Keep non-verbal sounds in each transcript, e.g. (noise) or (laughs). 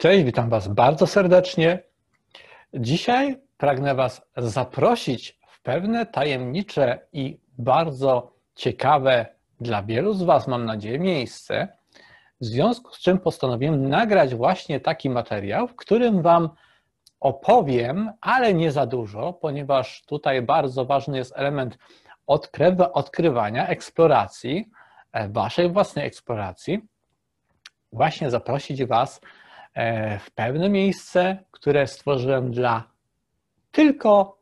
Cześć, witam Was bardzo serdecznie. Dzisiaj pragnę Was zaprosić w pewne tajemnicze i bardzo ciekawe dla wielu z Was, mam nadzieję, miejsce, w związku z czym postanowiłem nagrać właśnie taki materiał, w którym Wam opowiem, ale nie za dużo, ponieważ tutaj bardzo ważny jest element odkrywania, eksploracji, e, Waszej własnej eksploracji. Właśnie zaprosić Was w pewne miejsce, które stworzyłem dla tylko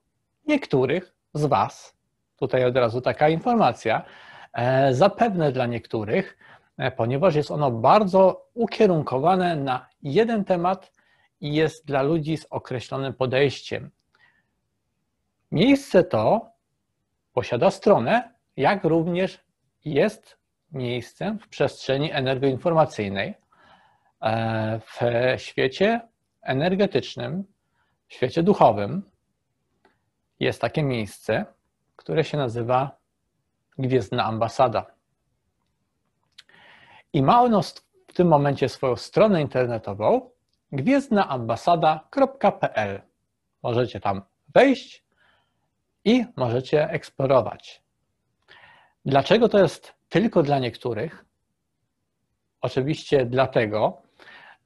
niektórych z Was. Tutaj od razu taka informacja. E, zapewne dla niektórych, e, ponieważ jest ono bardzo ukierunkowane na jeden temat i jest dla ludzi z określonym podejściem. Miejsce to posiada stronę, jak również jest miejscem w przestrzeni energoinformacyjnej, E, w świecie energetycznym, w świecie duchowym jest takie miejsce, które się nazywa Gwiezdna Ambasada. I ma ono w tym momencie swoją stronę internetową gwiezdnaambasada.pl. Możecie tam wejść i możecie eksplorować. Dlaczego to jest tylko dla niektórych? Oczywiście dlatego,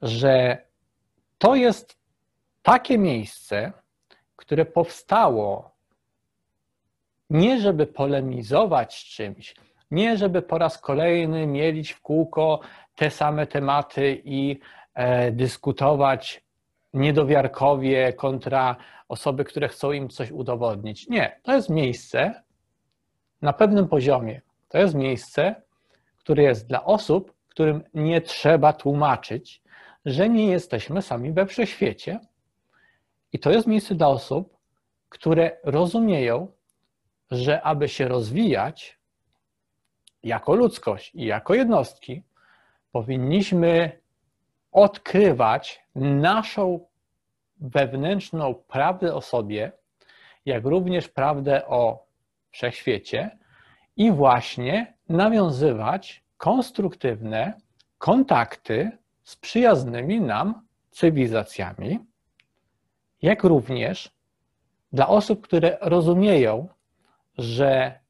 że to jest takie miejsce, które powstało nie żeby polemizować czymś, nie żeby po raz kolejny mielić w kółko te same tematy i e, dyskutować niedowiarkowie kontra osoby, które chcą im coś udowodnić. Nie, to jest miejsce na pewnym poziomie. To jest miejsce, które jest dla osób, którym nie trzeba tłumaczyć, że nie jesteśmy sami we wszechświecie. I to jest miejsce dla osób, które rozumieją, że aby się rozwijać jako ludzkość i jako jednostki, powinniśmy odkrywać naszą wewnętrzną prawdę o sobie, jak również prawdę o wszechświecie i właśnie nawiązywać konstruktywne kontakty z przyjaznymi nam cywilizacjami, jak również dla osób, które rozumieją, że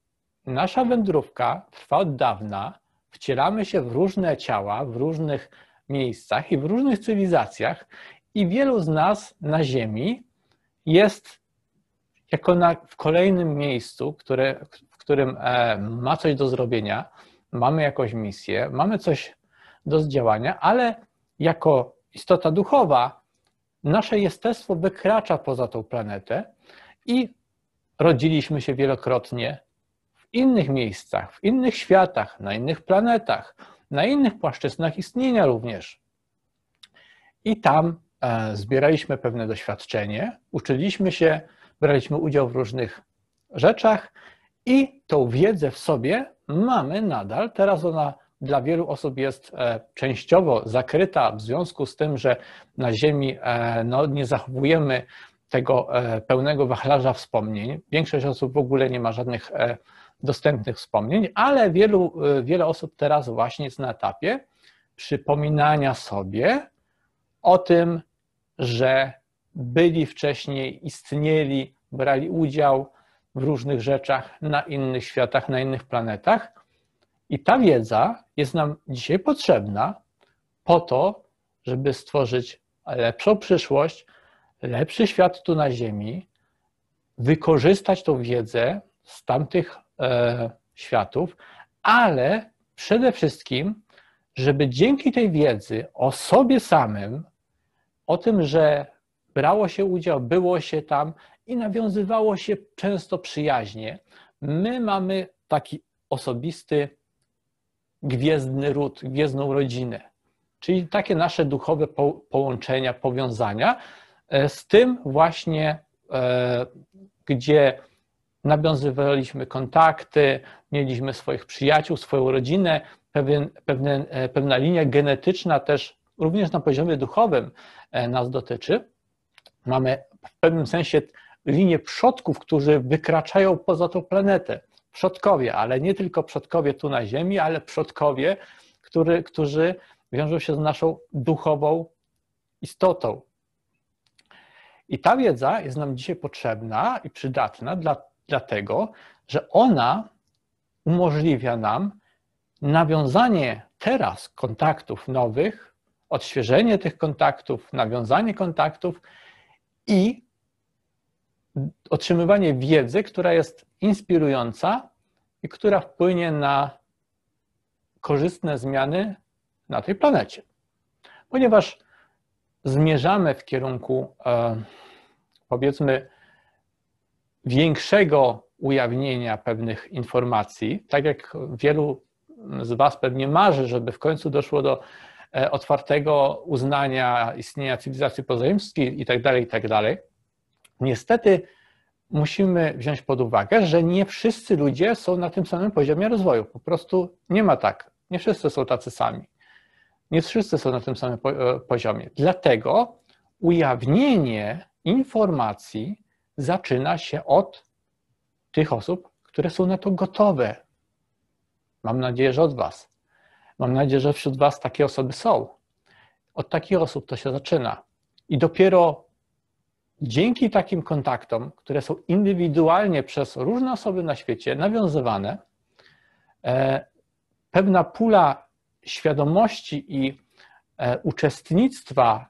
nasza wędrówka trwa od dawna, wcielamy się w różne ciała, w różnych miejscach i w różnych cywilizacjach, i wielu z nas na Ziemi jest jako na, w kolejnym miejscu, które, w którym e, ma coś do zrobienia, mamy jakąś misję, mamy coś do zdziałania, ale jako istota duchowa nasze jestestwo wykracza poza tą planetę i rodziliśmy się wielokrotnie w innych miejscach, w innych światach, na innych planetach, na innych płaszczyznach istnienia również. I tam e, zbieraliśmy pewne doświadczenie, uczyliśmy się, braliśmy udział w różnych rzeczach i tą wiedzę w sobie mamy nadal. Teraz ona dla wielu osób jest e, częściowo zakryta w związku z tym, że na Ziemi e, no, nie zachowujemy tego e, pełnego wachlarza wspomnień. Większość osób w ogóle nie ma żadnych dostępnych wspomnień, ale wielu, wiele osób teraz właśnie jest na etapie przypominania sobie o tym, że byli wcześniej, istnieli, brali udział w różnych rzeczach na innych światach, na innych planetach i ta wiedza jest nam dzisiaj potrzebna po to, żeby stworzyć lepszą przyszłość, lepszy świat tu na Ziemi, wykorzystać tą wiedzę z tamtych e, światów, ale przede wszystkim, żeby dzięki tej wiedzy o sobie samym, o tym, że brało się udział, było się tam i nawiązywało się często przyjaźnie, my mamy taki osobisty gwiezdny ród, gwiezdną rodzinę. Czyli takie nasze duchowe połączenia, powiązania e, z tym właśnie, e, gdzie nawiązywaliśmy kontakty, mieliśmy swoich przyjaciół, swoją rodzinę, pewien, pewne, e, pewna linia genetyczna też również na poziomie duchowym nas dotyczy. Mamy w pewnym sensie linię przodków, którzy wykraczają poza tą planetę przodkowie, ale nie tylko przodkowie tu na Ziemi, ale przodkowie, który, którzy wiążą się z naszą duchową istotą. I ta wiedza jest nam dzisiaj potrzebna i przydatna dla, dlatego, że ona umożliwia nam nawiązanie teraz kontaktów nowych, odświeżenie tych kontaktów, nawiązanie kontaktów i otrzymywanie wiedzy, która jest inspirująca i która wpłynie na korzystne zmiany na tej planecie. Ponieważ zmierzamy w kierunku, e, powiedzmy, większego ujawnienia pewnych informacji, tak jak wielu z Was pewnie marzy, żeby w końcu doszło do e, otwartego uznania istnienia cywilizacji pozaziemskiej i tak dalej, i tak dalej. Niestety musimy wziąć pod uwagę, że nie wszyscy ludzie są na tym samym poziomie rozwoju. Po prostu nie ma tak. Nie wszyscy są tacy sami. Nie wszyscy są na tym samym e, poziomie. Dlatego ujawnienie informacji zaczyna się od tych osób, które są na to gotowe. Mam nadzieję, że od Was. Mam nadzieję, że wśród Was takie osoby są. Od takich osób to się zaczyna. I dopiero dzięki takim kontaktom, które są indywidualnie przez różne osoby na świecie nawiązywane, e, pewna pula świadomości i e, uczestnictwa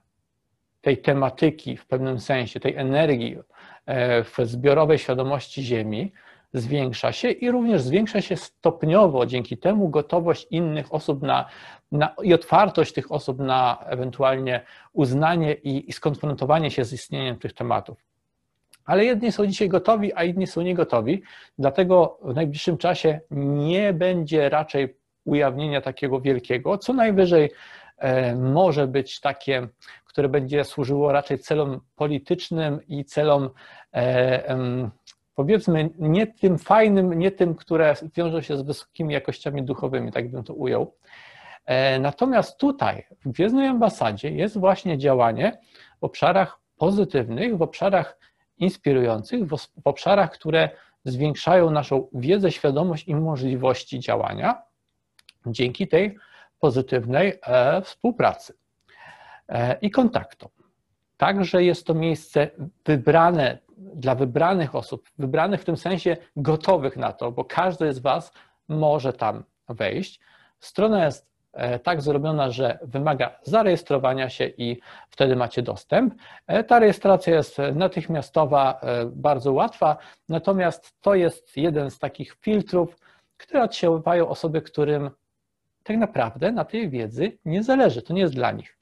tej tematyki w pewnym sensie, tej energii e, w zbiorowej świadomości Ziemi zwiększa się i również zwiększa się stopniowo dzięki temu gotowość innych osób na, na i otwartość tych osób na ewentualnie uznanie i, i skonfrontowanie się z istnieniem tych tematów. Ale jedni są dzisiaj gotowi, a inni są niegotowi, dlatego w najbliższym czasie nie będzie raczej ujawnienia takiego wielkiego, co najwyżej e, może być takie, które będzie służyło raczej celom politycznym i celom e, powiedzmy nie tym fajnym, nie tym, które wiążą się z wysokimi jakościami duchowymi, tak bym to ujął. E, natomiast tutaj w Gwiezdnej Ambasadzie jest właśnie działanie w obszarach pozytywnych, w obszarach inspirujących, w obszarach, które zwiększają naszą wiedzę, świadomość i możliwości działania dzięki tej pozytywnej e, współpracy e, i kontaktom. Także jest to miejsce wybrane dla wybranych osób, wybranych w tym sensie gotowych na to, bo każdy z Was może tam wejść. Strona jest e, tak zrobiona, że wymaga zarejestrowania się i wtedy macie dostęp. Ta rejestracja jest natychmiastowa, bardzo łatwa, natomiast to jest jeden z takich filtrów, które odsiaływają osoby, którym tak naprawdę na tej wiedzy nie zależy, to nie jest dla nich.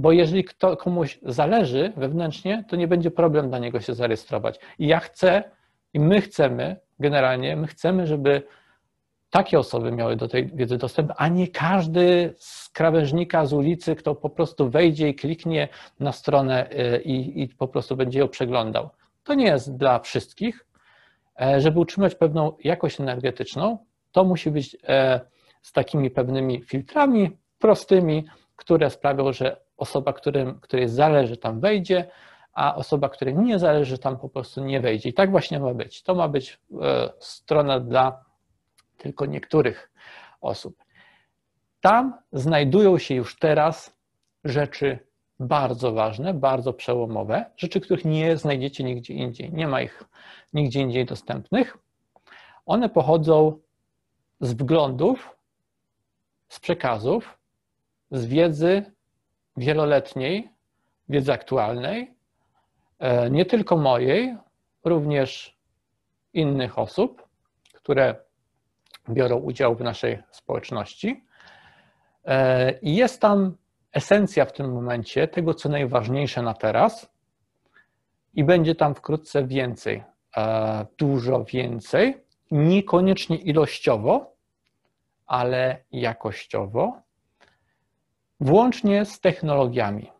Bo jeżeli kto, komuś zależy wewnętrznie, to nie będzie problem dla niego się zarejestrować. I ja chcę, i my chcemy, generalnie, my chcemy, żeby takie osoby miały do tej wiedzy dostęp, a nie każdy z krawężnika z ulicy, kto po prostu wejdzie i kliknie na stronę y, i, i po prostu będzie ją przeglądał. To nie jest dla wszystkich. E, żeby utrzymać pewną jakość energetyczną, to musi być e, z takimi pewnymi filtrami prostymi, które sprawią, że osoba, którym, której zależy, tam wejdzie, a osoba, której nie zależy, tam po prostu nie wejdzie. I tak właśnie ma być. To ma być e, strona dla tylko niektórych osób. Tam znajdują się już teraz rzeczy bardzo ważne, bardzo przełomowe, rzeczy, których nie znajdziecie nigdzie indziej. Nie ma ich nigdzie indziej dostępnych. One pochodzą z wglądów z przekazów, z wiedzy wieloletniej, wiedzy aktualnej, e, nie tylko mojej, również innych osób, które biorą udział w naszej społeczności. E, I jest tam esencja w tym momencie tego, co najważniejsze na teraz, i będzie tam wkrótce więcej, e, dużo więcej, niekoniecznie ilościowo, ale jakościowo, włącznie z technologiami.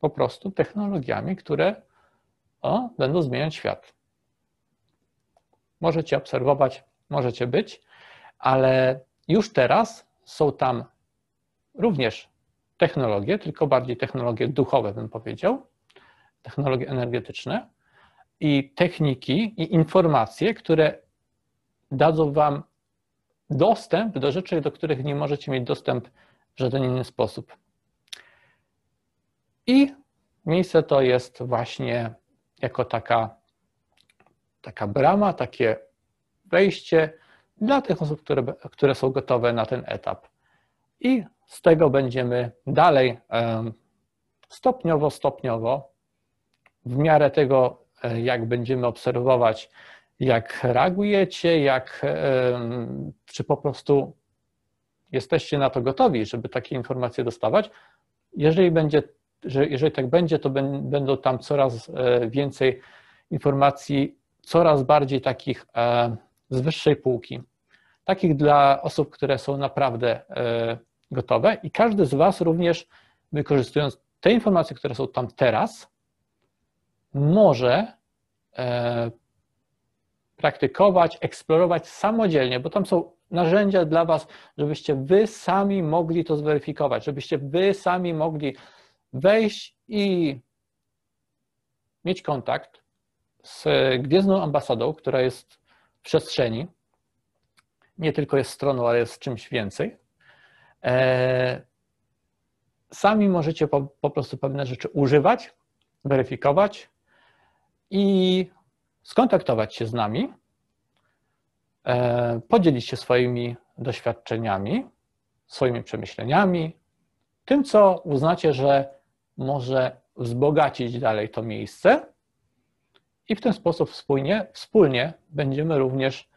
Po prostu technologiami, które o, będą zmieniać świat. Możecie obserwować, możecie być, ale już teraz są tam również technologie, tylko bardziej technologie duchowe, bym powiedział, technologie energetyczne i techniki i informacje, które dadzą Wam dostęp do rzeczy, do których nie możecie mieć dostęp żaden inny sposób. miejsce to jest właśnie jako taka, taka brama, takie wejście dla tych osób, które, które są gotowe na ten etap. I z tego będziemy dalej stopniowo, stopniowo, w miarę tego, e, jak będziemy obserwować, jak reagujecie, jak, czy po prostu jesteście na to gotowi, żeby takie informacje dostawać. Jeżeli będzie, że jeżeli tak będzie, to będą tam coraz e, więcej informacji, coraz bardziej takich e, z wyższej półki. Takich dla osób, które są naprawdę gotowe i każdy z Was również wykorzystując te informacje, które są tam teraz, może e, praktykować, eksplorować samodzielnie, bo tam są narzędzia dla Was, żebyście Wy sami mogli to zweryfikować, żebyście Wy sami mogli wejść i mieć kontakt z Gwiezdną Ambasadą, która jest w przestrzeni, nie tylko jest stroną, ale jest czymś więcej. E, sami możecie po, po prostu pewne rzeczy używać, weryfikować i skontaktować się z nami, podzielić się swoimi doświadczeniami, swoimi przemyśleniami, tym, co uznacie, że może wzbogacić dalej to miejsce. I w ten sposób wspólnie, wspólnie będziemy również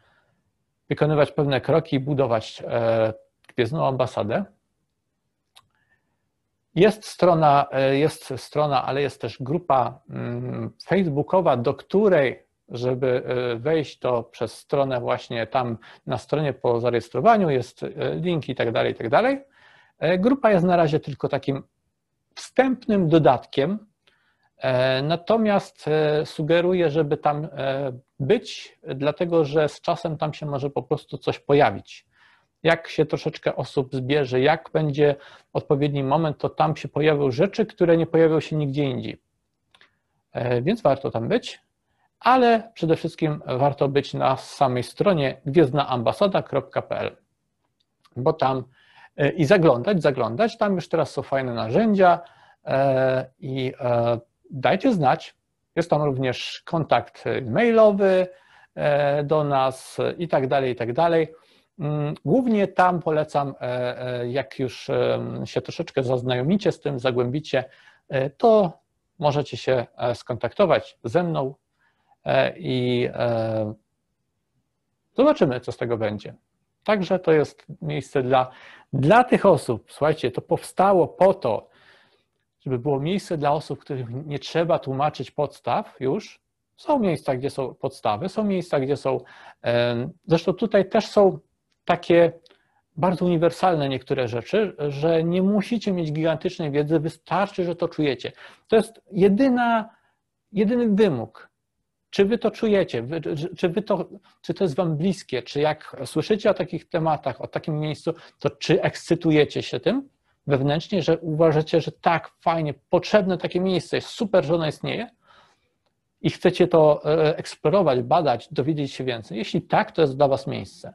wykonywać pewne kroki budować e, Gwiezdną Ambasadę. Jest strona, e, jest strona, ale jest też grupa mm, facebookowa, do której, żeby e, wejść, to przez stronę właśnie tam na stronie po zarejestrowaniu jest e, link i tak dalej, i tak dalej. Grupa jest na razie tylko takim wstępnym dodatkiem, natomiast sugeruję, żeby tam być, dlatego że z czasem tam się może po prostu coś pojawić jak się troszeczkę osób zbierze, jak będzie odpowiedni moment, to tam się pojawią rzeczy, które nie pojawią się nigdzie indziej. E, więc warto tam być, ale przede wszystkim warto być na samej stronie gwiezdnaambasada.pl, bo tam e, i zaglądać, zaglądać, tam już teraz są fajne narzędzia e, i dajcie znać, jest tam również kontakt mailowy do nas i tak dalej, i tak dalej. Mm, głównie tam polecam, e, e, jak już się troszeczkę zaznajomicie z tym, zagłębicie, e, to możecie się skontaktować ze mną i zobaczymy, co z tego będzie. Także to jest miejsce dla, dla tych osób. Słuchajcie, to powstało po to, żeby było miejsce dla osób, których nie trzeba tłumaczyć podstaw już. Są miejsca, gdzie są podstawy, są miejsca, gdzie są. Zresztą tutaj też są takie bardzo uniwersalne niektóre rzeczy, że nie musicie mieć gigantycznej wiedzy, wystarczy, że to czujecie. To jest jedyna, jedyny wymóg. Czy wy to czujecie, czy, wy to, czy to jest wam bliskie, czy jak słyszycie o takich tematach, o takim miejscu, to czy ekscytujecie się tym wewnętrznie, że uważacie, że tak, fajnie, potrzebne takie miejsce, jest super, że ono istnieje i chcecie to e, eksplorować, badać, dowiedzieć się więcej. Jeśli tak, to jest dla was miejsce.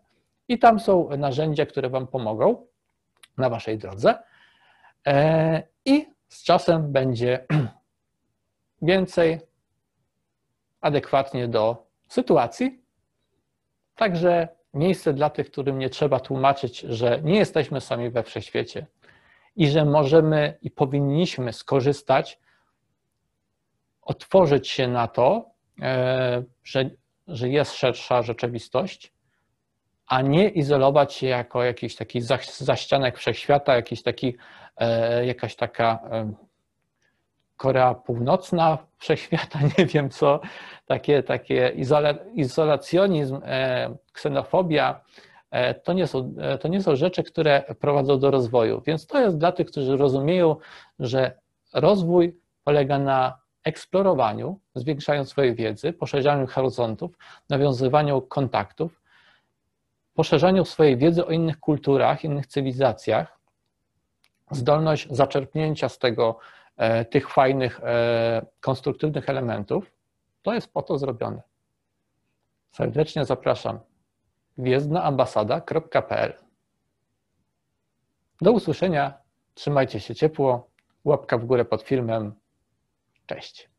I tam są narzędzia, które Wam pomogą na Waszej drodze. E, I z czasem będzie (clears throat) więcej adekwatnie do sytuacji. Także miejsce dla tych, którym nie trzeba tłumaczyć, że nie jesteśmy sami we wszechświecie i że możemy i powinniśmy skorzystać, otworzyć się na to, e, że, że jest szersza rzeczywistość a nie izolować się jako jakiś taki zaścianek wszechświata, jakiś taki, e, jakaś taka e, Korea Północna (laughs) wszechświata, nie wiem co, takie, takie izolacjonizm, e, ksenofobia, to nie, są, to nie są rzeczy, które prowadzą do rozwoju. Więc to jest dla tych, którzy rozumieją, że rozwój polega na eksplorowaniu, zwiększaniu swojej wiedzy, poszerzaniu horyzontów, nawiązywaniu kontaktów, poszerzaniu swojej wiedzy o innych kulturach, innych cywilizacjach, zdolność zaczerpnięcia z tego e, tych fajnych, e, konstruktywnych elementów, to jest po to zrobione. Serdecznie zapraszam. gwiezdnaambasada.pl Do usłyszenia. Trzymajcie się ciepło. Łapka w górę pod filmem. Cześć.